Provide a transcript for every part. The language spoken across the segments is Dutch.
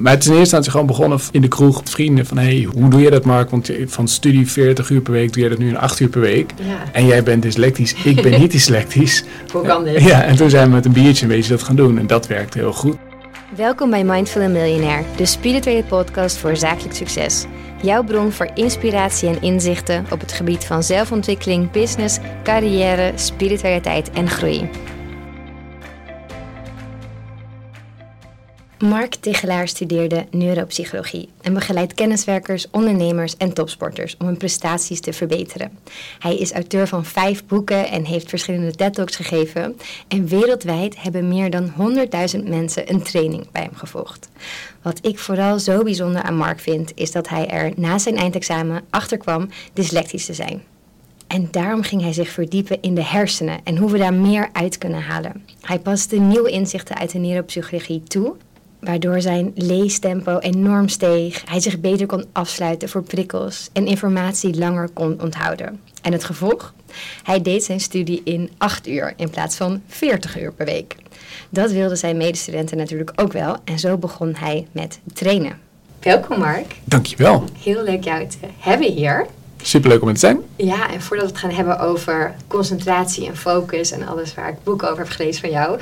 Maar het is in eerste instantie gewoon begonnen in de kroeg. Vrienden van, hey, hoe doe je dat Mark? Want van studie 40 uur per week doe je dat nu in 8 uur per week. Ja. En jij bent dyslectisch, ik ben niet dyslectisch. Hoe kan dit? Ja, en toen zijn we met een biertje een beetje dat gaan doen. En dat werkte heel goed. Welkom bij Mindful Millionaire, de spirituele podcast voor zakelijk succes. Jouw bron voor inspiratie en inzichten op het gebied van zelfontwikkeling, business, carrière, spiritualiteit en groei. Mark Tichelaar studeerde neuropsychologie en begeleidt kenniswerkers, ondernemers en topsporters om hun prestaties te verbeteren. Hij is auteur van vijf boeken en heeft verschillende TED Talks gegeven. En wereldwijd hebben meer dan 100.000 mensen een training bij hem gevolgd. Wat ik vooral zo bijzonder aan Mark vind, is dat hij er na zijn eindexamen achter kwam dyslectisch te zijn. En daarom ging hij zich verdiepen in de hersenen en hoe we daar meer uit kunnen halen. Hij paste nieuwe inzichten uit de neuropsychologie toe waardoor zijn leestempo enorm steeg. Hij zich beter kon afsluiten voor prikkels en informatie langer kon onthouden. En het gevolg? Hij deed zijn studie in 8 uur in plaats van 40 uur per week. Dat wilden zijn medestudenten natuurlijk ook wel en zo begon hij met trainen. Welkom Mark. Dankjewel. Heel leuk jou te hebben hier. Superleuk om het te zijn. Ja, en voordat we het gaan hebben over concentratie en focus en alles waar ik boeken over heb gelezen van jou,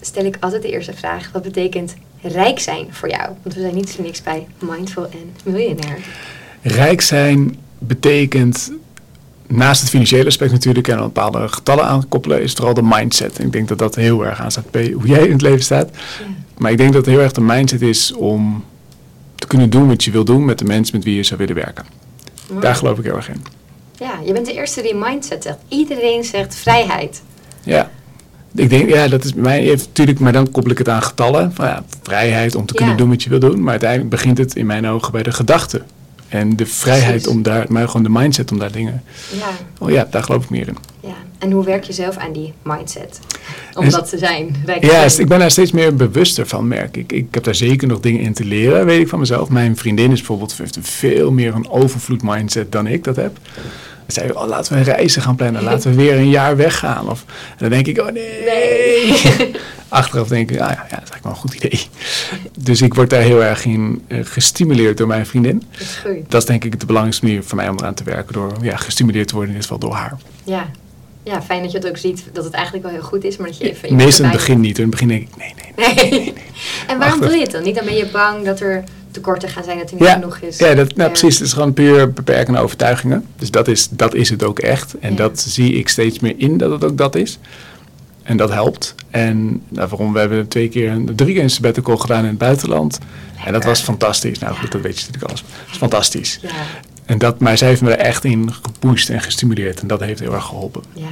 stel ik altijd de eerste vraag: wat betekent rijk zijn voor jou? Want we zijn niet voor niks bij Mindful en Miljonair. Rijk zijn betekent naast het financiële aspect natuurlijk en een bepaalde getallen aankoppelen, is vooral de mindset. En ik denk dat dat heel erg aan staat bij hoe jij in het leven staat. Ja. Maar ik denk dat het heel erg de mindset is om te kunnen doen wat je wil doen met de mensen met wie je zou willen werken. Daar geloof ik heel erg in. Ja, je bent de eerste die mindset zegt. Iedereen zegt vrijheid. Ja. Ik denk, ja, dat is bij mij natuurlijk, maar dan koppel ik het aan getallen. Van, ja, vrijheid om te kunnen Ja. doen wat je wil doen. Maar uiteindelijk begint het in mijn ogen bij de gedachte. En de vrijheid Precies. om daar, maar gewoon de mindset om daar dingen. Ja, Oh ja, daar geloof ik meer in. ja. En hoe werk je zelf aan die mindset? Om dat te zijn. Ja, zijn. ik ben daar steeds meer bewuster van, merk ik. Ik heb daar zeker nog dingen in te leren, weet ik van mezelf. Mijn vriendin is bijvoorbeeld heeft veel meer een overvloed mindset dan ik dat heb. Ze zei, oh, laten we een reizen gaan plannen. Laten we weer een jaar weggaan. Of, en dan denk ik, oh nee. Nee. Achteraf denk ik, ah, ja, ja, dat is eigenlijk wel een goed idee. Dus ik word daar heel erg in eh, gestimuleerd door mijn vriendin. Dat is goed. Dat is denk ik de belangrijkste manier voor mij om eraan te werken. Door ja, gestimuleerd te worden, in dit geval door haar. Ja. ja, fijn dat je het ook ziet dat het eigenlijk wel heel goed is, maar dat je even... Meestal in het begin niet. In het begin denk ik, nee, nee, nee. Nee. En waarom doe je het dan niet? Dan ben je bang dat er tekorten gaan zijn, dat er niet Ja, genoeg is. ja, dat, nou, Ja. precies. Het is gewoon puur beperkende overtuigingen. Dus dat is, dat is het ook echt. En Ja. dat zie ik steeds meer in dat het ook dat is. En dat helpt. En nou, waarom we hebben twee keer, drie keer een sabbatical gedaan in het buitenland. En dat was fantastisch. Nou, goed, dat weet je natuurlijk alles. Het is fantastisch. Ja, En dat, maar zij heeft me er echt in gepusht en gestimuleerd. En dat heeft heel erg geholpen. ja,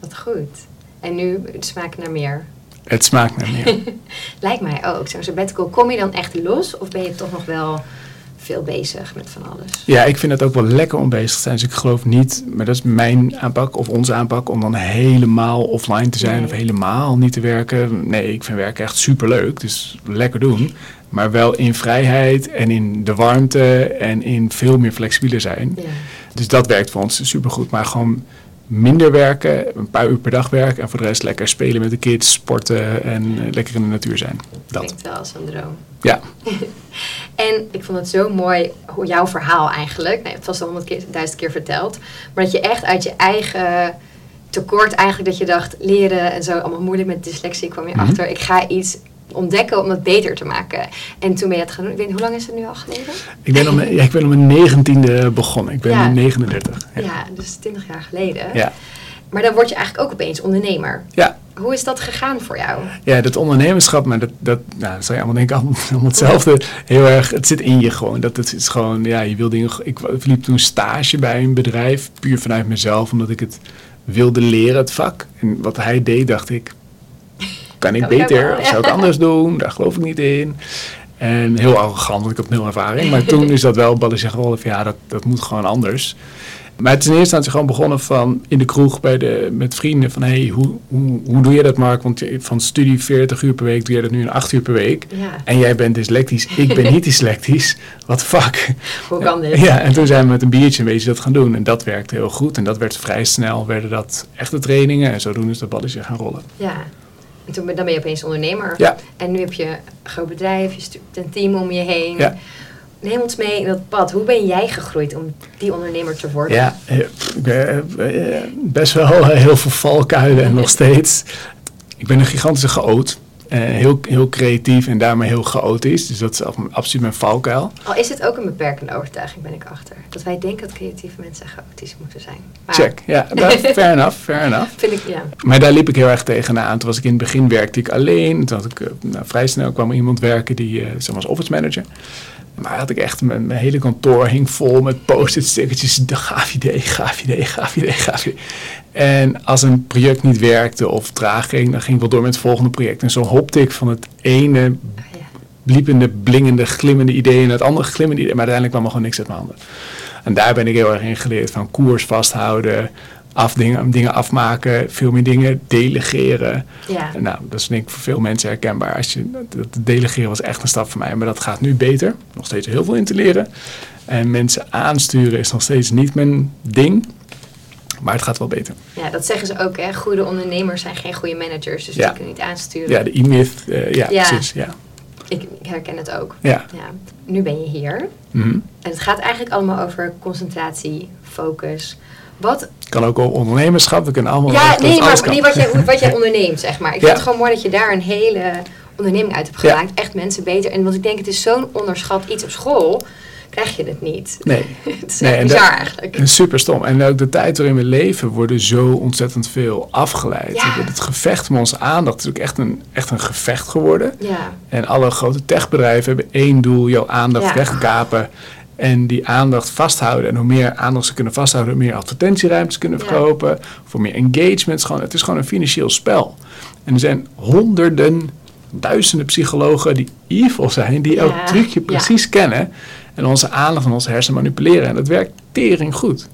wat goed. En nu het smaakt naar meer. Het smaakt naar meer. Lijkt mij ook. Zo'n sabbatical, kom je dan echt los of ben je toch nog wel veel bezig met van alles? Ja, ik vind het ook wel lekker om bezig te zijn. Dus ik geloof niet, maar dat is mijn aanpak of onze aanpak, om dan helemaal offline te zijn Nee. of helemaal niet te werken. Nee, ik vind werken echt superleuk. Dus lekker doen. Maar wel in vrijheid en in de warmte en in veel meer flexibeler zijn. Ja, Dus dat werkt voor ons supergoed. Maar gewoon minder werken, een paar uur per dag werken en voor de rest lekker spelen met de kids, sporten en eh, lekker in de natuur zijn. Dat. klinkt wel als een droom. Ja. En ik vond het zo mooi hoe jouw verhaal eigenlijk, nee, het was al duizend keer verteld, maar dat je echt uit je eigen tekort eigenlijk dat je dacht leren en zo allemaal moeilijk met dyslexie kwam je Mhm. achter. Ik ga iets ontdekken om het beter te maken. En toen ben je het gaan doen. Ik weet hoe lang is het nu al geleden? Ik ben om, mijn- ja, ik ben om mijn negentiende begonnen. Ik ben Ja. nu 39. Ja, dus 20 jaar geleden. Ja. Maar dan word je eigenlijk ook opeens ondernemer. Ja, Hoe is dat gegaan voor jou? Ja, dat ondernemerschap, maar dat, dat, nou, dat zou je allemaal denken, allemaal, allemaal hetzelfde. Heel erg, het zit in je gewoon. Dat het is gewoon, ja, je wil dingen. Ik liep toen stage bij een bedrijf, puur vanuit mezelf, omdat ik het wilde leren, het vak. En wat hij deed, dacht ik, kan ik beter, of zou ik anders doen? Daar geloof ik niet in. En heel arrogant, want ik had nul ervaring. Maar toen is dat wel, balletje gerold van ja, dat, dat moet gewoon anders. Maar het is in eerste instantie gewoon begonnen van in de kroeg bij de, met vrienden van hey, hoe, hoe, hoe doe je dat Mark? Want je- van studie 40 uur per week doe je dat nu in 8 uur per week. Ja. En jij bent dyslectisch, ik ben niet dyslectisch. Wat fuck? Hoe kan dit? Ja, en toen zijn we met een biertje een beetje dat gaan doen. En dat werkte heel goed. En dat werd vrij snel, werden dat echte trainingen. En zodoende is dat balletje gaan rollen. Ja. En toen ben, dan ben je opeens ondernemer. Ja. En nu heb je een groot bedrijf, je stuurt een team om je heen. Ja. Neem ons mee in dat pad. Hoe ben jij gegroeid om die ondernemer te worden? Ja, eh, ik ben, eh, best wel eh, heel veel valkuilen en nog steeds. Ik ben een gigantische chaot. Eh, heel, heel creatief en daarmee heel chaotisch. Dus dat is absoluut mijn valkuil. Al is het ook een beperkende overtuiging, ben ik achter. Dat wij denken dat creatieve mensen chaotisch moeten zijn. Maar Check. Ja, dat, fair enough, fair enough. Vind ik, ja. Maar daar liep ik heel erg tegenaan. Toen was ik in het begin werkte ik alleen. Toen had ik, eh, nou, vrij snel kwam er iemand werken die, eh zeg maar als office manager. Maar had ik echt, mijn, mijn hele kantoor hing vol met post-it stickertjes. Gaaf idee, gaaf idee, gaaf idee, gaaf idee. En als een project niet werkte of traag ging, dan ging ik wel door met het volgende project. En zo hopte ik van het ene Ah, bliepende, blingende, glimmende idee en het andere glimmende idee. Maar uiteindelijk kwam er gewoon niks uit mijn handen. En daar ben ik heel erg in geleerd van koers vasthouden, af dingen, afmaken, veel meer dingen delegeren. Ja. Nou, dat is denk ik voor veel mensen herkenbaar. Als je, dat delegeren was echt een stap voor mij, maar dat gaat nu beter. Nog steeds heel veel in te leren. En mensen aansturen is nog steeds niet mijn ding, maar het gaat wel beter. ja, dat zeggen ze ook. Hè. Goede ondernemers zijn geen goede managers. Dus Ja. die kunnen niet aansturen. Ja, de e-myth, eh, ja, Ja. precies. Ja. Ik, ik herken het ook. Ja. Ja. Nu ben je hier. Mhm. En het gaat eigenlijk allemaal over concentratie, focus. Wat Kan ook over ondernemerschap, we kunnen allemaal... Ja, nee, maar niet wat jij, wat jij onderneemt, zeg maar. Ik Ja. vind het gewoon mooi dat je daar een hele onderneming uit hebt Ja. gemaakt. Echt mensen beter. En want ik denk, het is zo'n onderschat iets op school, krijg je het niet. Nee. het is Nee, bizar dat- eigenlijk. En super stom. En ook de tijd waarin we leven worden zo ontzettend veel afgeleid. Ja. Het gevecht om onze aandacht is ook echt een, echt een gevecht geworden. Ja, En alle grote techbedrijven hebben één doel, jouw aandacht wegkapen. En die aandacht vasthouden. En hoe meer aandacht ze kunnen vasthouden, hoe meer advertentieruimtes kunnen Ja. verkopen. Voor meer engagement. Gewoon, het is gewoon een financieel spel. En er zijn honderden, duizenden psychologen die evil zijn. Die elk Ja. trucje Ja. precies kennen. En onze aandacht en onze hersenen manipuleren. En dat werkt tering goed.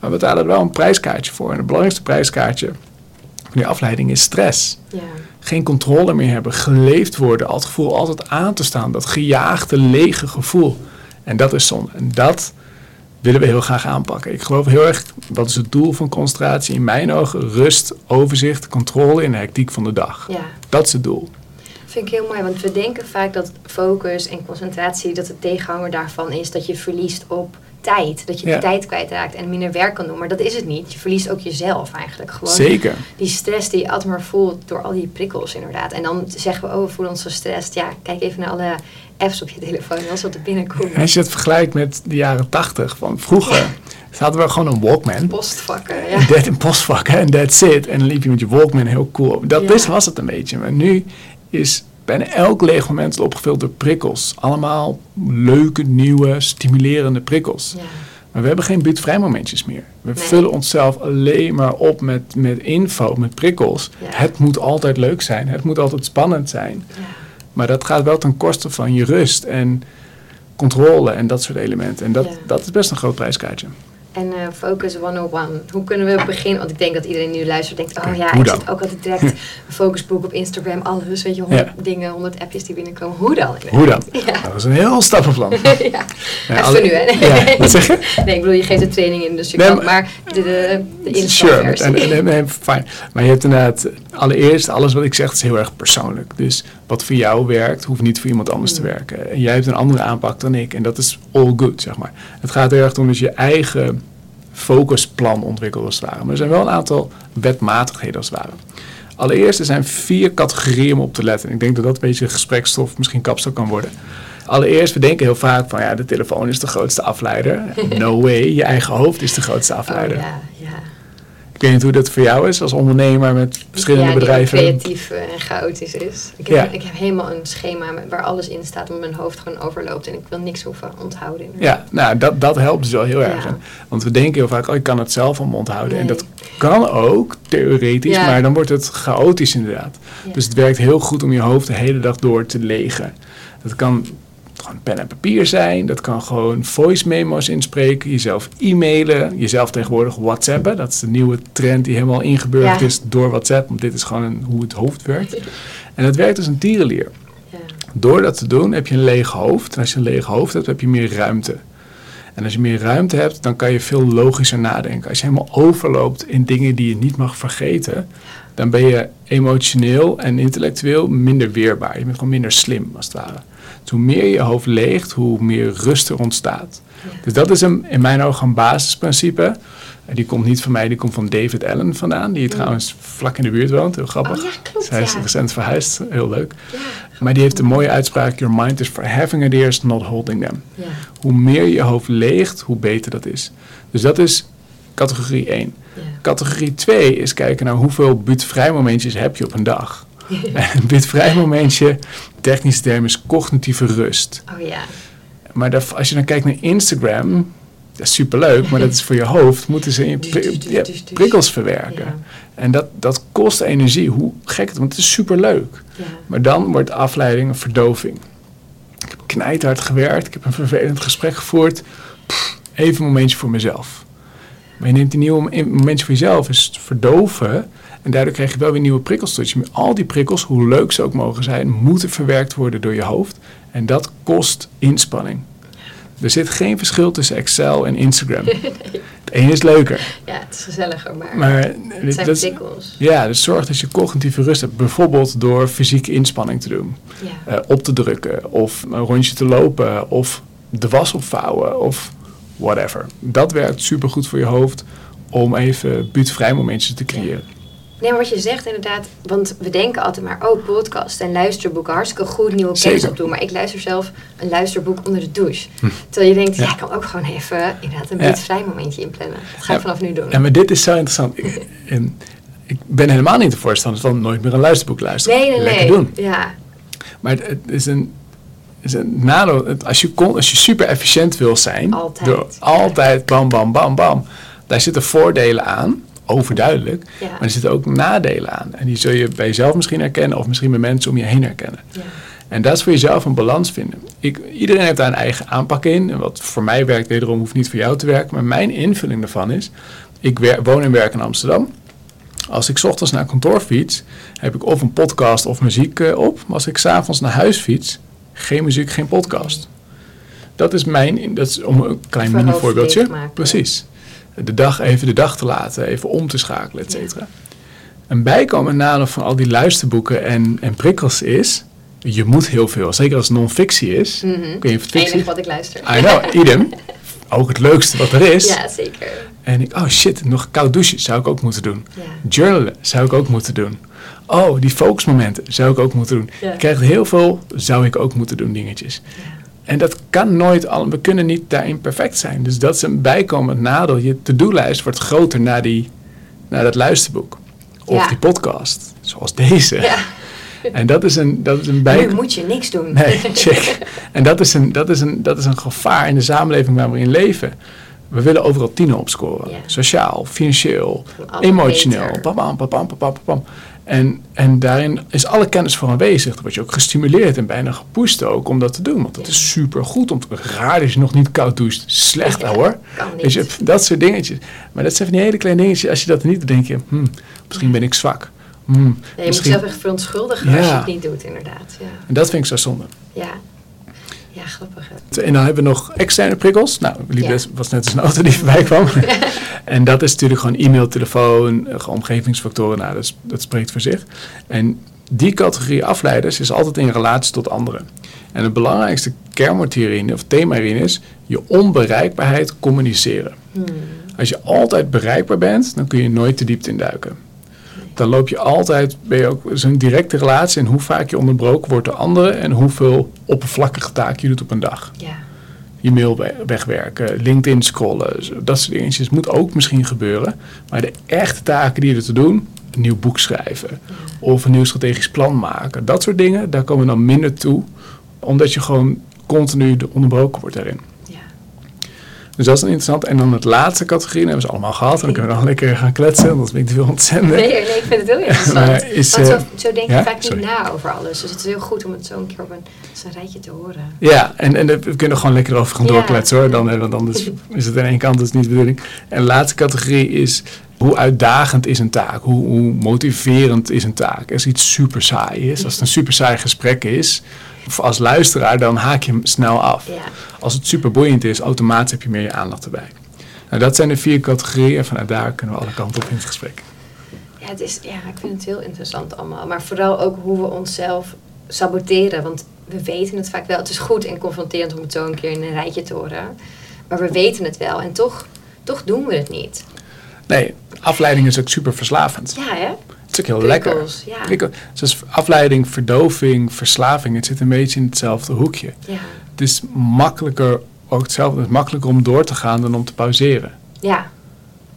Maar we betalen er wel een prijskaartje voor. En het belangrijkste prijskaartje van die afleiding is stress ja, geen controle meer hebben, geleefd worden, al het gevoel altijd aan te staan, dat gejaagde, lege gevoel. En dat is zonde. En dat willen we heel graag aanpakken. Ik geloof heel erg, dat is het doel van concentratie in mijn ogen, rust, overzicht, controle in de hectiek van de dag. ja. Dat is het doel. Vind ik heel mooi, want we denken vaak dat focus en concentratie, dat het tegenhanger daarvan is dat je verliest op tijd. Dat je Ja. de tijd kwijtraakt en minder werk kan doen. Maar dat is het niet. Je verliest ook jezelf eigenlijk. Gewoon Zeker. die stress die je altijd maar voelt door al die prikkels inderdaad. En dan zeggen we, oh, we voelen ons gestrest. Ja, kijk even naar alle apps op je telefoon als wat er binnenkomt. En als je het vergelijkt met de jaren tachtig, van vroeger, hadden we gewoon een Walkman. Postvakken, ja. Dat in postvakken en that's it. En dan liep je met je Walkman heel cool. Dat Ja. is, was het een beetje. Maar nu is bijna elk leeg moment opgevuld door prikkels. Allemaal leuke, nieuwe, stimulerende prikkels. ja. Maar we hebben geen buurtvrij momentjes meer. We Nee. vullen onszelf alleen maar op met, met info, met prikkels. Ja. Het moet altijd leuk zijn. Het moet altijd spannend zijn. ja. Maar dat gaat wel ten koste van je rust en controle en dat soort elementen. En dat, dat is best een groot prijskaartje. En eh, Focus 101. Hoe kunnen we beginnen? Want ik denk dat iedereen nu luistert denkt... oh ja, ik zit ook altijd direct een focusboek op Instagram. Alles, weet je, honderd Ja. dingen, honderd appjes die binnenkomen. Hoe dan? Hoe dan? Ja. Dat is een heel stappenplan. ja. Ja, Even alle- nu, hè? Ja, wat zeg je? Nee, ik bedoel, je geeft een training in, dus je Nee, kan maar- de, de, de Sure, en, en, en- fijn. Maar je hebt inderdaad, allereerst, alles wat ik zeg is heel erg persoonlijk. Dus wat voor jou werkt, hoeft niet voor iemand anders te Mm. werken. En jij hebt een andere aanpak dan ik. En dat is all good, zeg maar. Het gaat heel erg om dat je eigen focusplan ontwikkelt, als het ware. Maar er zijn wel een aantal wetmatigheden, als het ware. Allereerst, er zijn vier categorieën om op te letten. Ik denk dat dat een beetje gesprekstof, misschien kapstok kan worden. Allereerst, we denken heel vaak van ja, de telefoon is de grootste afleider. No way, je eigen hoofd is de grootste afleider. Oh, ja, ja. Ik weet niet hoe dat voor jou is als ondernemer met verschillende ja, bedrijven. creatief eh, en chaotisch is. Ik heb, Ja. ik heb helemaal een schema waar alles in staat, omdat mijn hoofd gewoon overloopt en ik wil niks hoeven onthouden. Ja, nou, dat, dat helpt dus wel heel erg. Ja. Want we denken heel vaak, oh, ik kan het zelf allemaal onthouden. En dat kan ook, theoretisch, Ja. maar dan wordt het chaotisch inderdaad. Ja. Dus het werkt heel goed om je hoofd de hele dag door te legen. Dat kan gewoon pen en papier zijn. Dat kan gewoon voice memo's inspreken. Jezelf e-mailen. Jezelf tegenwoordig whatsappen. Dat is de nieuwe trend die helemaal ingeburgerd Ja. is door WhatsApp. Want dit is gewoon een, hoe het hoofd werkt. En dat werkt als een tierenlier. Ja. Door dat te doen heb je een leeg hoofd. En als je een leeg hoofd hebt, heb je meer ruimte. En als je meer ruimte hebt, dan kan je veel logischer nadenken. Als je helemaal overloopt in dingen die je niet mag vergeten, dan ben je emotioneel en intellectueel minder weerbaar. Je bent gewoon minder slim, als het ware. Hoe meer je hoofd leegt, hoe meer rust er ontstaat. Dus dat is een, in mijn ogen een basisprincipe. Die komt niet van mij, die komt van David Allen vandaan, die trouwens vlak in de buurt woont. Heel grappig. Oh ja, klopt, Zij is ja. recent verhuisd, heel leuk. Ja, Maar die heeft een mooie uitspraak: Your mind is for having ideas, not holding them. Hoe meer je hoofd leegt, hoe beter dat is. Dus dat is categorie 1. ja. Categorie 2 is kijken naar hoeveel buurtvrij momentjes heb je op een dag. En een buurtvrij momentje, technische term, is cognitieve rust. Oh ja. Maar dat- als je dan kijkt naar Instagram, dat is superleuk, maar dat is voor je hoofd, moeten ze in Dus, pri- dus, dus, ja, prikkels verwerken. Ja. En dat, dat kost energie, hoe gek het, want het is superleuk. Ja. Maar dan wordt afleiding een verdoving. Ik heb knijthard gewerkt, ik heb een vervelend gesprek gevoerd. Pff, even een momentje voor mezelf. Maar je neemt die nieuwe een momentje voor jezelf, is het verdoven. En daardoor krijg je wel weer nieuwe prikkels tot je. Maar al die prikkels, hoe leuk ze ook mogen zijn, moeten verwerkt worden door je hoofd. En dat kost inspanning. Er zit geen verschil tussen Excel en Instagram. Het ene is leuker. ja, het is gezelliger, maar, Maar het zijn dat is- prikkels. ja, dus zorg dat je cognitieve rust hebt. Bijvoorbeeld door fysieke inspanning te doen. Ja. Eh, op te drukken of een rondje te lopen of de was opvouwen of whatever. Dat werkt supergoed voor je hoofd om even buurtvrij momentjes te creëren. Nee, maar wat je zegt inderdaad, want we denken altijd maar, oh, podcast en luisterboeken, hartstikke goed, nieuwe kennis opdoen. Maar ik luister zelf een luisterboek onder de douche. Terwijl je denkt, ja, Ja. ik kan ook gewoon even inderdaad een Ja. buurtvrij momentje inplannen. Dat ga ik Ja. vanaf nu doen. Ja, maar dit is zo interessant. Ik, en ik ben helemaal niet de voorstander van nooit meer een luisterboek luisteren. nee, nee, Lekker nee. doen. Ja, Maar het, het is een, is een nadeel. Als je, kon, als je super efficiënt wil zijn, Altijd. door altijd bam, bam, bam, bam. Daar zitten voordelen aan, overduidelijk. ja, Maar er zitten ook nadelen aan. En die zul je bij jezelf misschien herkennen of misschien bij mensen om je heen herkennen. ja. En dat is voor jezelf een balans vinden. Ik, iedereen heeft daar een eigen aanpak in. En wat voor mij werkt, wederom hoeft niet voor jou te werken. Maar mijn invulling daarvan is, ik wer- woon en werk in Amsterdam. Als ik 's ochtends naar kantoor fiets, heb ik of een podcast of muziek eh, op. Maar als ik s'avonds naar huis fiets, geen muziek, geen podcast. Dat is mijn, dat is om een klein mini voorbeeldje. Precies. De dag even de dag te laten, even om te schakelen, et cetera. Een bijkomend nadeel van al die luisterboeken en, en prikkels is, je moet heel veel. Zeker als het non-fictie is. Het enige fictie wat ik luister. I know, idem. Ook het leukste wat er is. Ja, zeker. En ik, oh shit, nog koud douchen zou ik ook moeten doen. Ja. Journalen zou ik ook moeten doen. Oh, die focusmomenten zou ik ook moeten doen. Ja. Je krijgt heel veel, zou ik ook moeten doen dingetjes. En dat kan nooit, al, we kunnen niet daarin perfect zijn. Dus dat is een bijkomend nadeel. Je to-do-lijst wordt groter na, die, na dat luisterboek. Of Ja. die podcast, zoals deze. Ja. En dat is een, dat is een Nu bijkomend... moet je niks doen. Nee, check. En dat is, een, dat, is een, dat is een gevaar in de samenleving waar we in leven. We willen overal tienen opscoren. Ja. Sociaal, financieel, emotioneel. Pam, pam, pam, pam, pam, pam. En, en daarin is alle kennis voor aanwezig. Dan word je ook gestimuleerd en bijna gepusht ook om dat te doen. Want dat is super goed. Om te, raar dat je nog niet koud doucht. Slecht Ja, hoor. Weet je, dat soort dingetjes. Maar dat zijn van die hele kleine dingetjes. Als je dat niet doet, denk je, hmm, misschien ben ik zwak. Hmm, je moet misschien- jezelf echt verontschuldigen als je het niet doet, inderdaad. Ja, En dat vind ik zo zonde. ja. Ja grappig. hè. En dan hebben we nog externe prikkels. Nou, Ja. was net als een auto die voorbij kwam. en dat is natuurlijk gewoon e-mail, telefoon, eh, omgevingsfactoren. Nou, dat, is- dat spreekt voor zich. En die categorie afleiders is altijd in relatie tot anderen. En het belangrijkste kernwoord hierin, of thema hierin is, je onbereikbaarheid communiceren. Hmm. Als je altijd bereikbaar bent, dan kun je nooit de diepte induiken. Dan loop je altijd, ben je ook zo'n directe relatie. In hoe vaak je onderbroken wordt door anderen en hoeveel oppervlakkige taken je doet op een dag. Ja, je mail we- wegwerken, LinkedIn scrollen, dat soort dingetjes moet ook misschien gebeuren. Maar de echte taken die er te doen, een nieuw boek schrijven of een nieuw strategisch plan maken, dat soort dingen, daar komen we dan minder toe, omdat je gewoon continu de- onderbroken wordt daarin. Dus dat is een interessant. En dan het laatste categorie, dat hebben ze allemaal gehad. En dan kunnen we dan lekker gaan kletsen, anders ben ik te veel ontzenden. Nee, nee, ik vind het heel interessant. Maar is, Want zo, eh, zo denk je ja? vaak niet na over alles. Dus het is heel goed om het zo een keer op een, zo'n rijtje te horen. Ja, en, en we kunnen gewoon lekker over gaan Ja. doorkletsen hoor. Dan, eh, want anders is het aan één kant, dat is niet de bedoeling. En de laatste categorie is hoe uitdagend is een taak? Hoe, hoe motiverend is een taak? Als iets super saai is, als het een super saai gesprek is, Als luisteraar, dan haak je hem snel af. Ja. Als het super boeiend is, automatisch heb je meer je aandacht erbij. Nou, dat zijn de vier categorieën en vanuit daar kunnen we alle kanten op in het gesprek. Ja, het is, ja, ik vind het heel interessant allemaal. Maar vooral ook hoe we onszelf saboteren. Want we weten het vaak wel. Het is goed en confronterend om het zo een keer in een rijtje te horen. Maar we weten het wel en toch, toch doen we het niet. Nee, afleiding is ook super verslavend. Ja, hè? Het is ook heel lekker. Prikkels, ja. Zoals afleiding, verdoving, verslaving, het zit een beetje in hetzelfde hoekje. Ja. Het is makkelijker, ook hetzelfde, het is makkelijker om door te gaan dan om te pauzeren. Ja,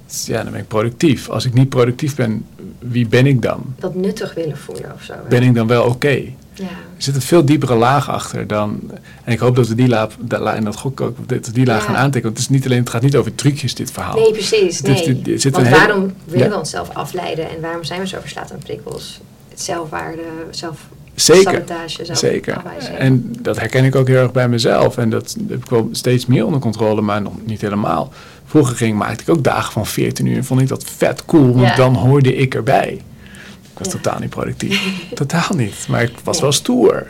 Dus ja, dan ben ik productief. Als ik niet productief ben, wie ben ik dan? dat nuttig willen voelen of zo. hè? Ben ik dan wel oké? Ja. Er zit een veel diepere laag achter dan. En ik hoop dat we die laag, dat la- en dat gok ook, dat we die laag Ja. gaan aantekenen. Want het, is niet alleen, het gaat niet over trucjes, dit verhaal. Nee, precies. Het is- Nee. zit Want een hele- waarom willen Ja. we onszelf afleiden en waarom zijn we zo verslaafd aan prikkels? Het zelfwaarde, zelf Zeker. Zeker. En dat herken ik ook heel erg bij mezelf. En dat heb ik wel steeds meer onder controle, maar nog niet helemaal. Vroeger ging, maakte ik ook dagen van 14 uur en vond ik dat vet cool, want Ja. dan hoorde ik erbij. Ik was Ja. totaal niet productief. totaal niet. Maar ik was Nee. wel stoer.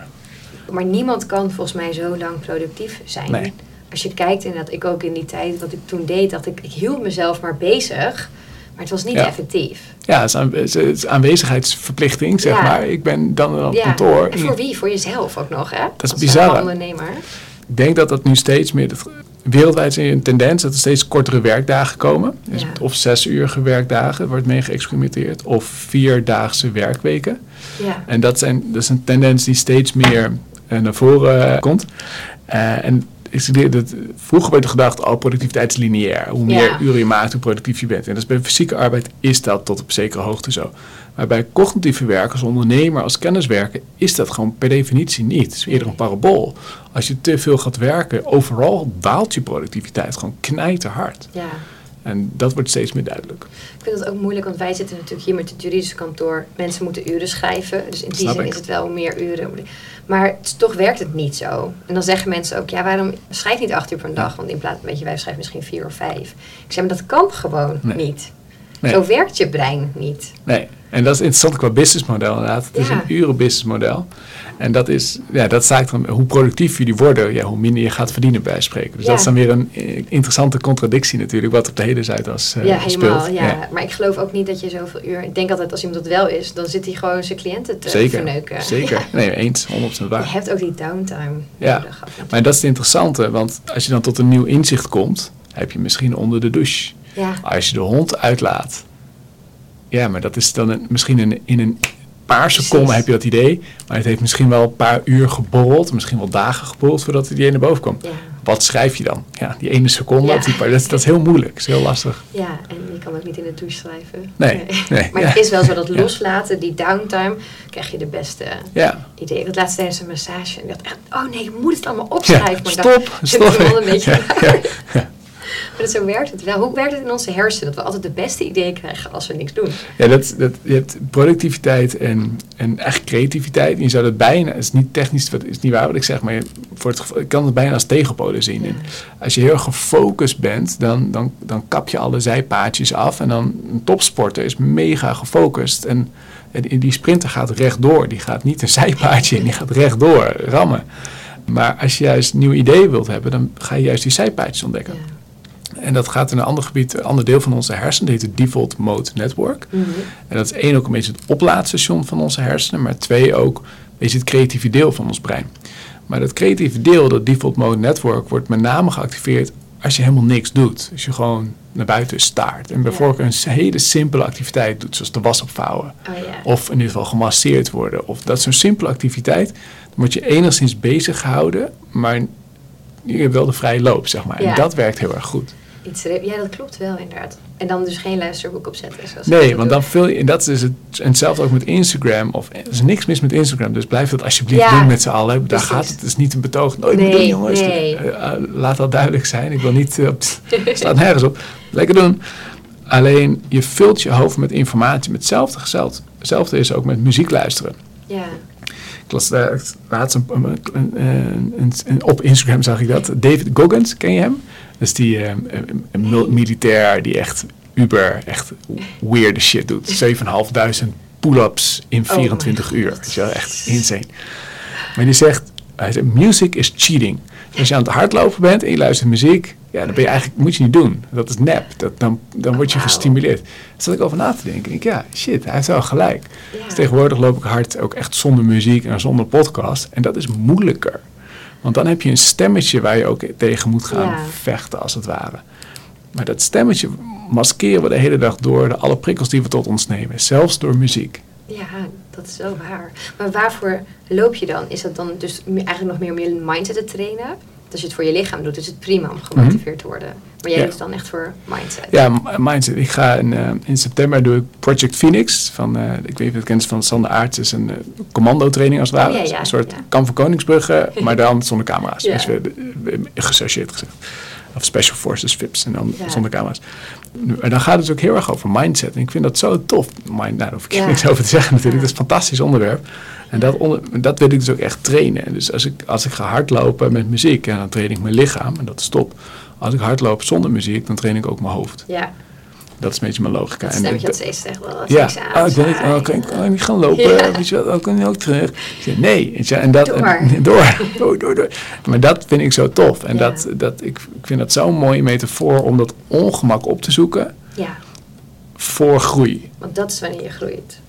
Maar niemand kan volgens mij zo lang productief zijn. Nee. Als je kijkt inderdaad, ik ook in die tijd, wat ik toen deed, dacht ik, ik hield mezelf maar bezig. Maar het was niet Ja. effectief. Ja, het is, aan- het is aanwezigheidsverplichting, zeg Ja. maar. Ik ben dan op Ja. kantoor. En voor wie? Voor jezelf ook nog, hè? is Als bizar, ondernemer. Ik denk dat dat nu steeds meer. Dat, wereldwijd is een tendens dat er steeds kortere werkdagen komen. Dus. Of zes uurige werkdagen wordt mee geëxperimenteerd. Of vierdaagse werkweken. Ja. En dat, zijn, dat is een tendens die steeds meer eh, naar voren komt. Eh, en dat, vroeger werd er gedacht, oh, productiviteit is lineair. Hoe meer Ja. uren je maakt, hoe productief je bent. En dus bij fysieke arbeid is dat tot op zekere hoogte zo. Maar bij cognitieve werk, als ondernemer, als kenniswerker, is dat gewoon per definitie niet. Het is eerder een parabool. Als je te veel gaat werken, overal daalt je productiviteit gewoon knijterhard. ja. En dat wordt steeds meer duidelijk. Ik vind het ook moeilijk, want wij zitten natuurlijk hier met het juridische kantoor. Mensen moeten uren schrijven. Dus in die zin ik. is het wel meer uren. Maar het- toch werkt het niet zo. En dan zeggen mensen ook, ja, waarom schrijf je niet acht uur per dag? Want in plaats, weet je, wij schrijven misschien vier of vijf. Ik zeg, maar dat kan gewoon Nee. niet. Nee. Zo werkt je brein niet. Nee, en dat is interessant qua businessmodel inderdaad. Het is een urenbusinessmodel. En dat is, ja, dat zaakt dan, hoe productief jullie worden, ja, hoe minder je gaat verdienen bij spreken. Dus Ja. dat is dan weer een eh, interessante contradictie natuurlijk, wat op de hele Zuidas eh ja, helemaal. speelt. Ja. Maar ik geloof ook niet dat je zoveel uur... Ik denk altijd, als iemand dat wel is, dan zit hij gewoon zijn cliënten te Zeker, verneuken. zeker. Nee, eens, 100% waar. Je hebt ook die downtime Ja. nodig. Maar dat is het interessante, want als je dan tot een nieuw inzicht komt, heb je misschien onder de douche. Ja, Als je de hond uitlaat, ja, maar dat is dan een- misschien een, in een paar seconden heb je dat idee, maar het heeft misschien wel een paar uur geborreld, misschien wel dagen geborreld voordat het idee naar boven komt. ja. Wat schrijf je dan? Ja, die ene seconde, Ja. die paar, dat, is- dat is heel moeilijk, dat is heel lastig. Ja, en je kan ook niet in de douche schrijven. Nee, nee, maar ja. het is wel zo dat loslaten, die downtime, krijg je de beste Ja, ideeën. Ik had laatst tijdens een massage en ik dacht echt, oh nee, ik moet het allemaal opschrijven. maar stop, stop. ik een beetje Maar dat zo werkt het wel. Hoe werkt het in onze hersenen? Dat we altijd de beste ideeën krijgen als we niks doen. Ja, dat, dat, je hebt productiviteit en, en echt creativiteit. En je zou dat bijna, het is niet technisch, het is niet waar wat ik zeg, maar je, voor het, geval- ik kan het bijna als tegenpolen zien. Ja. Als je heel gefocust bent, dan, dan, dan kap je alle zijpaadjes af. En dan een topsporter is mega gefocust. En, en die sprinter gaat rechtdoor. Die gaat niet een zijpaadje in, die gaat rechtdoor rammen. Maar als je juist nieuwe ideeën wilt hebben, dan ga je juist die zijpaadjes ontdekken. Ja. En dat gaat in een ander gebied, een ander deel van onze hersenen, dat heet het default mode network. Mhm. En dat is één ook een beetje het oplaadstation van onze hersenen, maar twee ook een beetje het creatieve deel van ons brein. Maar dat creatieve deel, dat default mode network, wordt met name geactiveerd als je helemaal niks doet. Als je gewoon naar buiten staart. En bijvoorbeeld een hele simpele activiteit doet, zoals de was opvouwen. Oh ja. Of in ieder geval gemasseerd worden. Of dat is zo'n simpele activiteit. Dan word je enigszins bezig gehouden, maar je hebt wel de vrije loop, zeg maar. Ja. En dat werkt heel erg goed. Iets ja, dat klopt wel inderdaad. En dan dus geen luisterboek opzetten. Zoals Nee, want dan vul je, en dat is het, en hetzelfde ook met Instagram. Of, er is niks mis met Instagram, dus blijf dat alsjeblieft Ja, doen met z'n allen. Daar precies. gaat het, het is niet een betoog. Nooit Nee, meer doen, jongens. nee. Eh, eh, laat dat duidelijk zijn. Ik wil niet, uh, het slaat nergens op. Lekker doen. Alleen, je vult je hoofd met informatie. Met hetzelfde, hetzelfde, hetzelfde is ook met muziek luisteren. Ja, Ik las daar laatst een, een, een, een- een- op Instagram zag ik dat. David Goggins, ken je hem? Dat is die eh, mil- militair die echt uber, echt weird shit doet. 7.500 pull-ups in Oh 24 mijn uur. Weet je wel, echt insane. Maar die zegt, hij zei, music is cheating. Als je aan het hardlopen bent en je luistert muziek, ja, dan ben je eigenlijk, moet je niet doen. Dat is nep. Dat, dan, dan word je gestimuleerd. Daar zat ik over na te denken. Ik, ja, shit, hij heeft wel gelijk. Dus tegenwoordig loop ik hard ook echt zonder muziek en zonder podcast. En dat is moeilijker. Want dan heb je een stemmetje waar je ook tegen moet gaan Ja. vechten, als het ware. Maar dat stemmetje maskeren we de hele dag door de alle prikkels die we tot ons nemen. Zelfs door muziek. Ja, dat is wel waar. Maar waarvoor loop je dan? Is dat dan dus eigenlijk nog meer om je mindset te trainen? Als je het voor je lichaam doet, is het prima om gemotiveerd te worden. Maar jij. Ja. doet het dan echt voor mindset. Ja, mindset. Ik ga in, eh, in september doe ik Project Phoenix. Van, eh, ik weet niet of je het kent van Sander Aarts. is een eh, commando training als het ware. Oh, ja, ja, een soort kamp van Koningsbrugge, maar dan zonder camera's. Ja. Dus we, we- gechargeerd gezegd. Of Special Forces VIPs en dan Ja. zonder camera's. En dan gaat het ook heel erg over mindset. En ik vind dat zo tof. Mind, nou, daar hoef ik Ja. niks over te zeggen natuurlijk. Dat is een fantastisch onderwerp. En dat, onder, dat wil ik dus ook echt trainen. Dus als ik, als ik ga hardlopen met muziek, ja, dan train ik mijn lichaam. En dat is top. Als ik hardloop zonder muziek, dan train ik ook mijn hoofd. Ja, Dat is een beetje mijn logica. dat stemmetje dat steeds zegt wel. ja, niks aan. oh, ik niet, oh, kan, ik, kan ik niet gaan lopen? Ja. Weet je wel, oh, kan je ook terug? Ik nee. En dat, Door. En, door, door, door, door. Maar dat vind ik zo tof. En Ja. dat, dat, ik, ik vind dat zo'n mooie metafoor om dat ongemak op te zoeken Ja, voor groei. want dat is wanneer je groeit.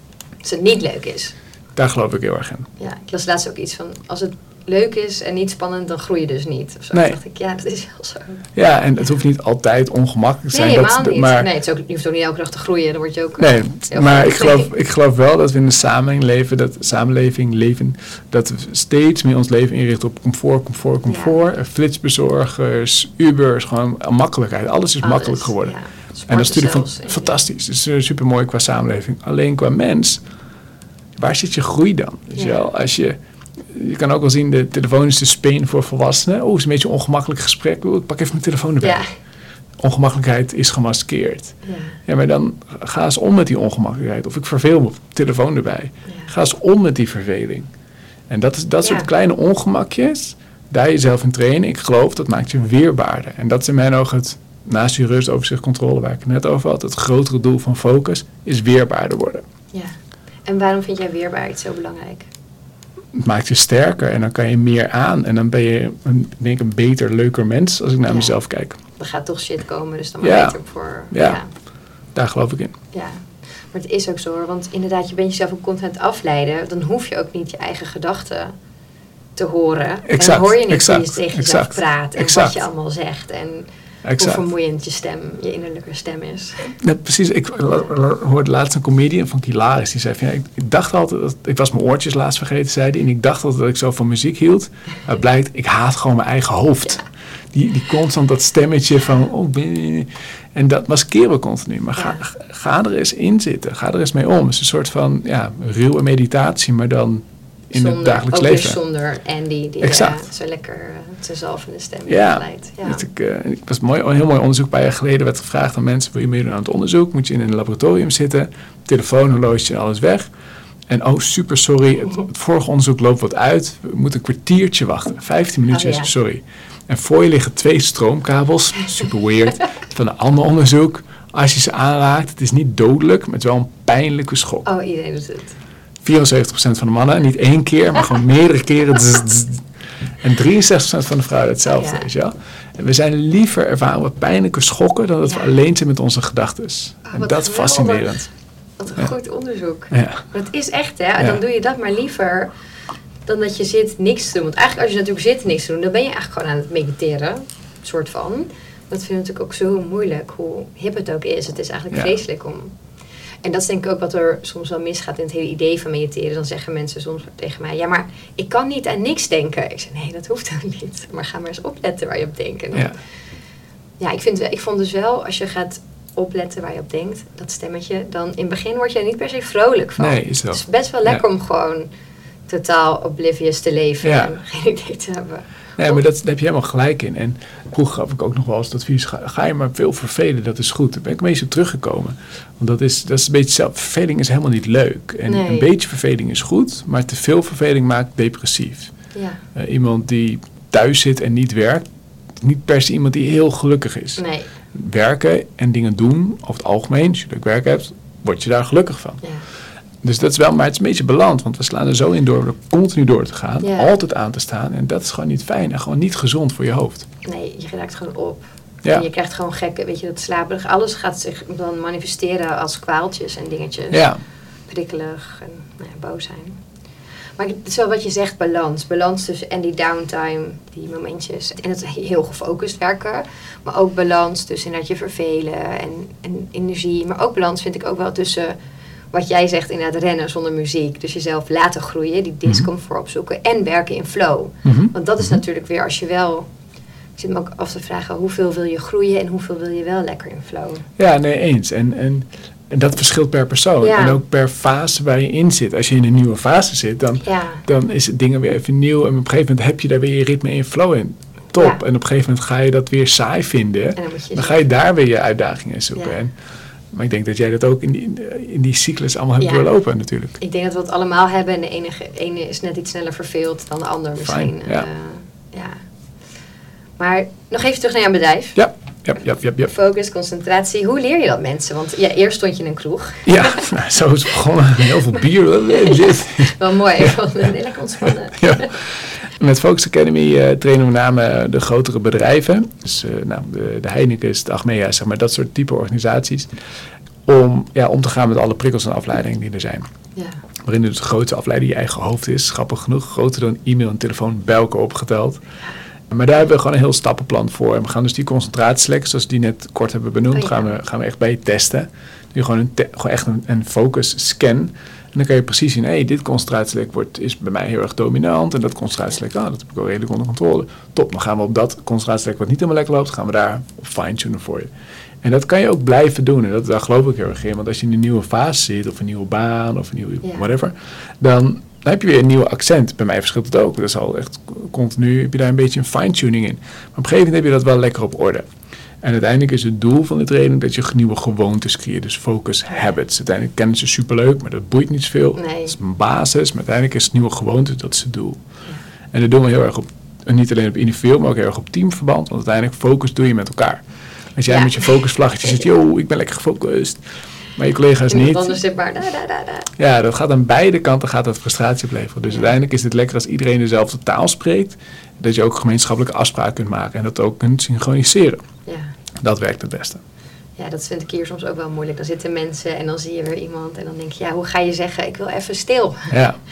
Als het niet leuk is. Daar geloof ik heel erg in. Ja, ik las laatst ook iets van, als het leuk is en niet spannend, dan groei je dus niet. Of zo. Nee. Dacht ik, ja, dat is wel zo. Ja, en het hoeft niet altijd ongemakkelijk te Nee, zijn. helemaal dat, niet. Maar, nee, het is ook, je hoeft ook niet elke dag te groeien. Dan word je ook... Nee, heel maar ik geloof, ik geloof wel dat we in een samenleving leven, dat samenleving leven, dat we steeds meer ons leven inrichten op comfort, comfort, comfort. Eh, Flitsbezorgers, Ubers, gewoon makkelijkheid. Alles is Alles, makkelijk geworden. ja. En dat is natuurlijk zelfs. fantastisch. Het is super mooi qua samenleving. Alleen qua mens, waar zit je groei dan? Weet je wel? Als je, je kan ook wel zien, de telefoon is de speen voor volwassenen. Oh, het is een beetje een ongemakkelijk gesprek. Oh, ik pak even mijn telefoon erbij. Ja, Ongemakkelijkheid is gemaskeerd. ja, maar dan ga eens om met die ongemakkelijkheid. Of ik verveel me, telefoon erbij. Ga eens om met die verveling. En dat, is, dat soort kleine ongemakjes, daar jezelf in trainen. Ik geloof, dat maakt je weerbaarder. En dat is in mijn ogen het, naast je rust, overzicht, controle, waar ik het net over had, het grotere doel van focus, is weerbaarder worden. ja. En waarom vind jij weerbaarheid zo belangrijk? Het maakt je sterker en dan kan je meer aan. En dan ben je, een, denk ik, een beter, leuker mens als ik naar Ja. mezelf kijk. Er gaat toch shit komen, dus dan Ja. beter voor... Ja. ja. Daar geloof ik in. Ja, maar het is ook zo hoor. Want inderdaad, je bent jezelf ook constant afleiden. Dan hoef je ook niet je eigen gedachten te horen. en Exact, dan hoor je niet exact, hoe je tegen jezelf exact, praat. En exact. wat je allemaal zegt. En Exact. hoe vermoeiend je stem, je innerlijke stem is. Ja, precies. Ik hoorde laatst een comedian van Kilaris. Die zei van, ja, ik, ik dacht altijd, dat, ik was mijn oortjes laatst vergeten, zei hij. En ik dacht altijd dat ik zo van muziek hield. Het blijkt, ik haat gewoon mijn eigen hoofd. Die, die constant dat stemmetje van, oh, en dat maskeren we continu. Maar ga, ga er eens in zitten. Ga er eens mee om. Het is een soort van, ja, ruwe meditatie, maar dan in zonder, het dagelijks ook leven. zonder Andy, die Exact. eh, zo lekker uh, zijn zalvende stem Ja, leidt. Ja. Dat ik, eh, ik was mooi, een heel mooi onderzoek. Een paar jaar geleden werd gevraagd aan mensen: wil je meedoen aan het onderzoek? Moet je in een laboratorium zitten, telefoon, horloge en alles weg. En oh, super sorry, het, het vorige onderzoek loopt wat uit. We moeten een kwartiertje wachten. 15 minuutjes, Oh, ja. sorry. En voor je liggen twee stroomkabels, super weird, van een ander onderzoek. Als je ze aanraakt, het is niet dodelijk, maar het is wel een pijnlijke schok. Oh, iedereen doet het. 74% van de mannen, niet één keer, maar gewoon meerdere keren. Zzz, zzz. En 63% van de vrouwen hetzelfde, Ja. weet je wel. En we zijn liever ervaren we pijnlijke schokken dan dat we alleen zijn met onze gedachten. Oh, en dat is fascinerend. Wat een Ja. goed onderzoek. Het is echt, hè? Dan doe je dat maar liever dan dat je zit niks te doen. Want eigenlijk als je natuurlijk zit niks te doen, dan ben je eigenlijk gewoon aan het mediteren. soort van. Dat vind ik natuurlijk ook zo moeilijk, hoe hip het ook is. Het is eigenlijk vreselijk om... En dat is denk ik ook wat er soms wel misgaat in het hele idee van mediteren. Dan zeggen mensen soms tegen mij, ja maar ik kan niet aan niks denken. Ik zeg, nee dat hoeft ook niet. Maar ga maar eens opletten waar je op denkt. Dan- Ja. ja, ik, vind, ik vond dus wel, als je gaat opletten waar je op denkt, dat stemmetje, dan in het begin word je er niet per se vrolijk van. Nee, is. Het is best wel lekker om gewoon totaal oblivious te leven Ja. en geen idee te hebben. Nee, maar dat, daar heb je helemaal gelijk in. En vroeger gaf ik ook nog wel eens het advies, ga, ga je maar veel vervelen, dat is goed. Daar ben ik een beetje op teruggekomen. Want dat is, dat is een beetje zelf, verveling is helemaal niet leuk. En Nee. een beetje verveling is goed, maar te veel verveling maakt depressief. Ja, Eh, iemand die thuis zit en niet werkt, niet per se iemand die heel gelukkig is. nee, Werken en dingen doen, over het algemeen, als je leuk werk hebt, word je daar gelukkig van. ja. Dus dat is wel, maar het is een beetje beland, want we slaan er zo in door continu door te gaan, Ja. altijd aan te staan. En dat is gewoon niet fijn en gewoon niet gezond voor je hoofd. Nee, je raakt gewoon op. Ja. En je krijgt gewoon gekke, weet je, dat slaperig. Alles gaat zich dan manifesteren als kwaaltjes en dingetjes. Ja, Prikkelig en nou ja, boos zijn. Maar het is wel wat je zegt, balans. Balans tussen en die downtime, die momentjes. En het heel gefocust werken. Maar ook balans tussen dat je vervelen en, en energie. Maar ook balans vind ik ook wel tussen wat jij zegt inderdaad rennen zonder muziek. Dus jezelf laten groeien, die discomfort opzoeken. En werken in flow. Mhm. Want dat is natuurlijk weer als je wel... Ik zit me ook af te vragen, hoeveel wil je groeien en hoeveel wil je wel lekker in flow? ja nee, eens. En, en, en dat verschilt per persoon Ja. en ook per fase waar je in zit. Als je in een nieuwe fase zit, dan, Ja, dan is het dingen weer even nieuw. En op een gegeven moment heb je daar weer je ritme in flow in. Top. Ja. En op een gegeven moment ga je dat weer saai vinden. en dan. Dan ga je daar weer je uitdagingen in zoeken. En, maar ik denk dat jij dat ook in die, in die cyclus allemaal hebt Ja. doorlopen natuurlijk. Ik denk dat we het allemaal hebben en de enige, ene is net iets sneller verveeld dan de ander misschien. Fijn, ja. Eh, ja. Maar nog even terug naar jouw bedrijf. Ja, ja, ja, ja. ja. Focus, concentratie. Hoe leer je dat mensen? Want ja, eerst stond je in een kroeg. Ja, nou, zo is het begonnen. Heel veel bier. Wel mooi, van lekker ontspannen. Ja. Met Focus Academy eh, trainen we met name de grotere bedrijven. Dus eh, nou, de, de Heineken's, de Achmea, zeg maar, dat soort type organisaties. Om, ja, om te gaan met alle prikkels en afleidingen die er zijn. Ja. Waarin dus de grootste afleiding je eigen hoofd is. Grappig genoeg, groter dan e-mail en telefoon bij elkaar opgeteld. Maar daar hebben we gewoon een heel stappenplan voor. En we gaan dus die concentratielek, zoals die net kort hebben benoemd, Oh ja. gaan, we, gaan we echt bij je testen. Je gewoon, een te- gewoon echt een, een focus scan. En dan kan je precies zien, hé, hey, dit concentratielek wordt, is bij mij heel erg dominant. En dat concentratielek, ah, dat heb ik wel redelijk onder controle. Top, dan gaan we op dat concentratielek wat niet helemaal lekker loopt, gaan we daar op fine-tunen voor je. En dat kan je ook blijven doen. En dat, daar geloof ik heel erg in. Want als je in een nieuwe fase zit, of een nieuwe baan, of een nieuwe Ja. whatever, dan, dan heb je weer een nieuw accent. Bij mij verschilt het ook. Dat is al echt continu, heb je daar een beetje een fine-tuning in. Maar op een gegeven moment heb je dat wel lekker op orde. En uiteindelijk is het doel van de training dat je nieuwe gewoontes creëert. Dus focus habits. Uiteindelijk kennen ze superleuk, maar dat boeit niet zoveel. Nee. Dat is een basis, maar uiteindelijk is het nieuwe gewoontes, dat is het doel. En dat doen we heel erg op, niet alleen op individueel, maar ook heel erg op teamverband. Want uiteindelijk focus doe je met elkaar. Als jij Ja. met je focusvlaggetje zit, yo, ik ben lekker gefocust. Maar je collega's niet. anders zit maar da, da, da, da. Ja, dat gaat aan beide kanten gaat dat frustratie opleveren. Dus uiteindelijk is het lekker als iedereen dezelfde taal spreekt. Dat je ook gemeenschappelijke afspraken kunt maken en dat ook kunt synchroniseren. Ja. Dat werkt het beste. ja, dat vind ik hier soms ook wel moeilijk. Dan zitten mensen en dan zie je weer iemand en dan denk je, ja, hoe ga je zeggen, ik wil even stil. Ja.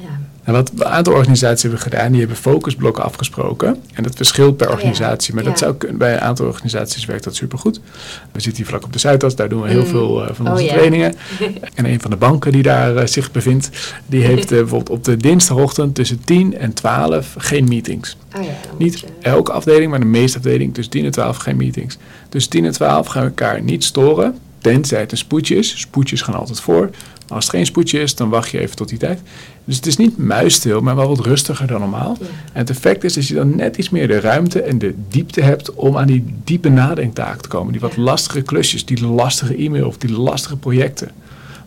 Ja, En wat een aantal organisaties hebben gedaan, die hebben focusblokken afgesproken. En dat verschilt per organisatie. Maar dat zou kunnen, bij een aantal organisaties werkt dat supergoed. We zitten hier vlak op de Zuidas, daar doen we heel Mm. veel eh, van Oh onze ja. trainingen. en een van de banken die daar eh, zich bevindt, die heeft eh, bijvoorbeeld op de dinsdagochtend tussen 10 en 12 geen meetings. oh ja, Niet je- elke afdeling, maar de meeste afdelingen tussen 10 en 12 geen meetings. Tussen 10 en 12 gaan we elkaar niet storen, tenzij het een spoedje is. Spoedjes gaan altijd voor. Maar als het geen spoedje is, dan wacht je even tot die tijd. Dus het is niet muisstil, maar wel wat rustiger dan normaal. Ja. En het effect is dat je dan net iets meer de ruimte en de diepte hebt om aan die diepe nadenktaak te komen. Die wat lastige klusjes, die lastige e-mail of die lastige projecten.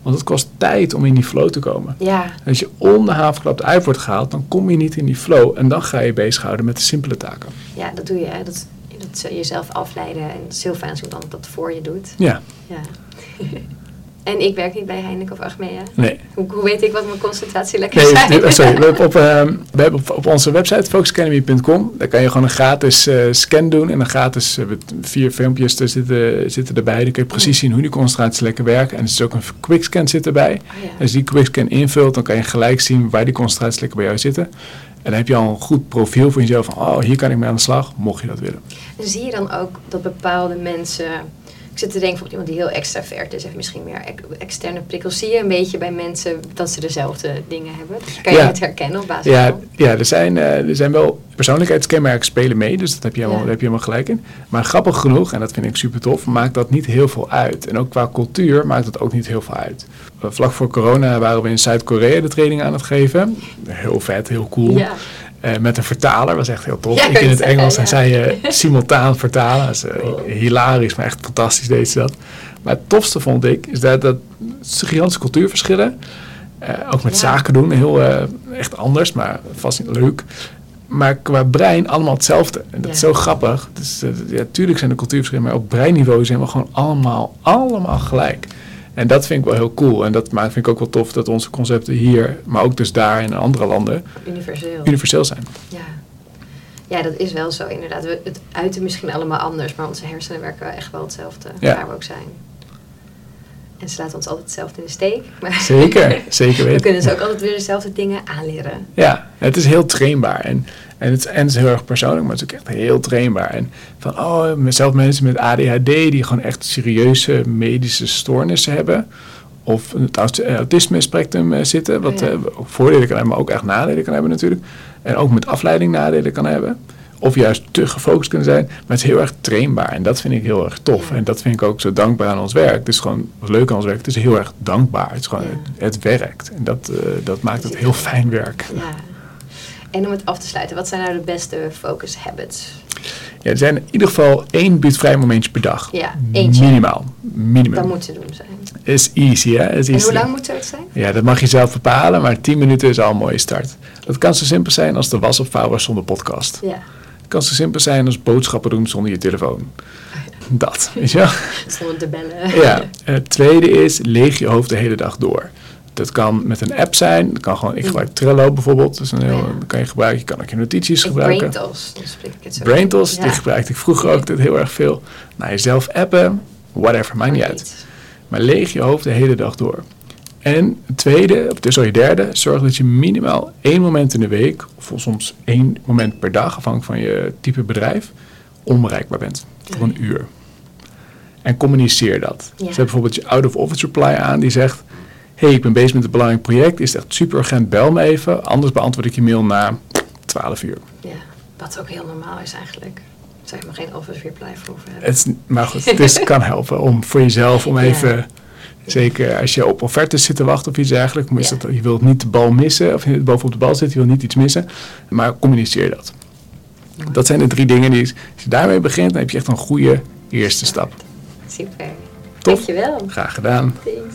Want het kost tijd om in die flow te komen. Ja, En als je om de havenklap uit wordt gehaald, dan kom je niet in die flow. En dan ga je bezighouden met de simpele taken. ja, dat doe je. hè. Dat, dat jezelf afleiden. En het is heel fijn als iemand dat voor je doet. Ja, Ja. en ik werk niet bij Heineken of Achmea. nee. Hoe, hoe weet ik wat mijn concentratie lekker Nee, zijn? nee, sorry. We hebben op, ehm, we hebben op, op onze website focusacademy.com. Daar kan je gewoon een gratis eh, scan doen. En een gratis eh, met vier filmpjes er zitten, zitten erbij. Dan kun je precies zien hoe die concentraties lekker werken. En er is ook een quickscan zit erbij. Oh ja. Als je die quickscan invult, dan kan je gelijk zien waar die concentraties lekker bij jou zitten. En dan heb je al een goed profiel voor jezelf van, oh, hier kan ik mee aan de slag, mocht je dat willen. En zie je dan ook dat bepaalde mensen... Ik zit te denken, bijvoorbeeld iemand die heel extravert is... heeft misschien meer ex- externe prikkels. Zie je een beetje bij mensen dat ze dezelfde dingen hebben? Kan je Ja. het herkennen op basis Ja, van? ja er, zijn, eh, er zijn wel persoonlijkheidskenmerken spelen mee, dus dat heb je, helemaal, Ja. heb je helemaal gelijk in. Maar grappig genoeg, en dat vind ik super tof, maakt dat niet heel veel uit. En ook qua cultuur maakt dat ook niet heel veel uit. Eh, Vlak voor corona waren we in Zuid-Korea de training aan het geven. Heel vet, heel cool. Ja. Eh, met een vertaler, was echt heel tof. Ja, ik in het Engels ja. en zij eh, simultaan vertalen. Dat is eh, hilarisch, maar echt fantastisch deed ze dat. Maar het tofste vond ik, is dat, dat gigantische cultuurverschillen. ook met Ja. zaken doen, heel echt anders, maar vast niet leuk. Maar qua brein allemaal hetzelfde. En dat is zo grappig. Dus, ja, tuurlijk zijn de cultuurverschillen, maar op breinniveau zijn we gewoon allemaal, allemaal gelijk. En dat vind ik wel heel cool. En dat maakt, vind ik ook wel tof dat onze concepten hier, maar ook dus daar in andere landen, Universeel. universeel zijn. Ja. ja, dat is wel zo inderdaad. We, het uiten misschien allemaal anders, maar onze hersenen werken echt wel hetzelfde Ja. waar we ook zijn. En ze laten ons altijd hetzelfde in de steek. Maar Zeker, zeker we weten. kunnen ze ook altijd weer dezelfde dingen aanleren. Ja, het is heel trainbaar. En, en, het, en het is heel erg persoonlijk, maar het is ook echt heel trainbaar. En van, oh, zelf mensen met ADHD die gewoon echt serieuze medische stoornissen hebben. Of het eh, autisme spectrum eh, zitten, wat Ja. eh, ook voordelen kan hebben, maar ook echt nadelen kan hebben natuurlijk. En ook met afleiding nadelen kan hebben. Of juist te gefocust kunnen zijn. Maar het is heel erg trainbaar. En dat vind ik heel erg tof. En dat vind ik ook zo dankbaar aan ons werk. Het is gewoon wat leuk aan ons werk. Het is heel erg dankbaar. Het, is gewoon, Ja. het, het werkt. En dat, dat maakt het heel fijn werk. Ja. En om het af te sluiten, wat zijn nou de beste focus habits? Ja, er zijn in ieder geval één buurtvrij momentje per dag. Ja, eentje. Minimaal. Minimum. Dat moet te doen zijn. Is easy, hè? Is En easy. hoe lang moet het zijn? Ja, dat mag je zelf bepalen, maar 10 minuten is al een mooie start. Dat kan zo simpel zijn als de was opvouwen zonder podcast. Ja, Het kan zo simpel zijn als boodschappen doen zonder je telefoon. Dat, weet je wel? zonder te bellen. Ja. Het tweede is, leeg je hoofd de hele dag door. Dat kan met een app zijn. Dat kan gewoon, ik gebruik Trello bijvoorbeeld. Dat is een heel, Ja. dat kan je gebruiken. Je kan ook je notities Ik gebruiken. Braintos, dan spreek ik het zo. Braintos, Ja. die gebruikte ik vroeger ook dit heel erg veel. Naar jezelf appen, whatever, maakt niet uit. Maar leeg je hoofd de hele dag door. En het tweede, of dus al je derde, zorg dat je minimaal één moment in de week, of soms één moment per dag, afhankelijk van je type bedrijf, onbereikbaar bent. Voor een uur. En communiceer dat. Zet bijvoorbeeld je out-of-office reply aan die zegt... hey, ik ben bezig met een belangrijk project. Is het echt super urgent, bel me even. Anders beantwoord ik je mail na 12 uur. Ja, wat ook heel normaal is eigenlijk. Zou je maar geen office reply voor hoeven hebben. Het is, maar goed, het is, kan helpen om voor jezelf, om Ja. even... Zeker als je op offertes zit te wachten of iets dergelijks. Maar is Ja. dat, je wilt niet de bal missen, of je bovenop de bal zit, je wilt niet iets missen. Maar communiceer dat. Dat zijn de drie dingen die, als je daarmee begint, dan heb je echt een goede eerste stap. Super. Tof. Dankjewel. Graag gedaan. Thanks.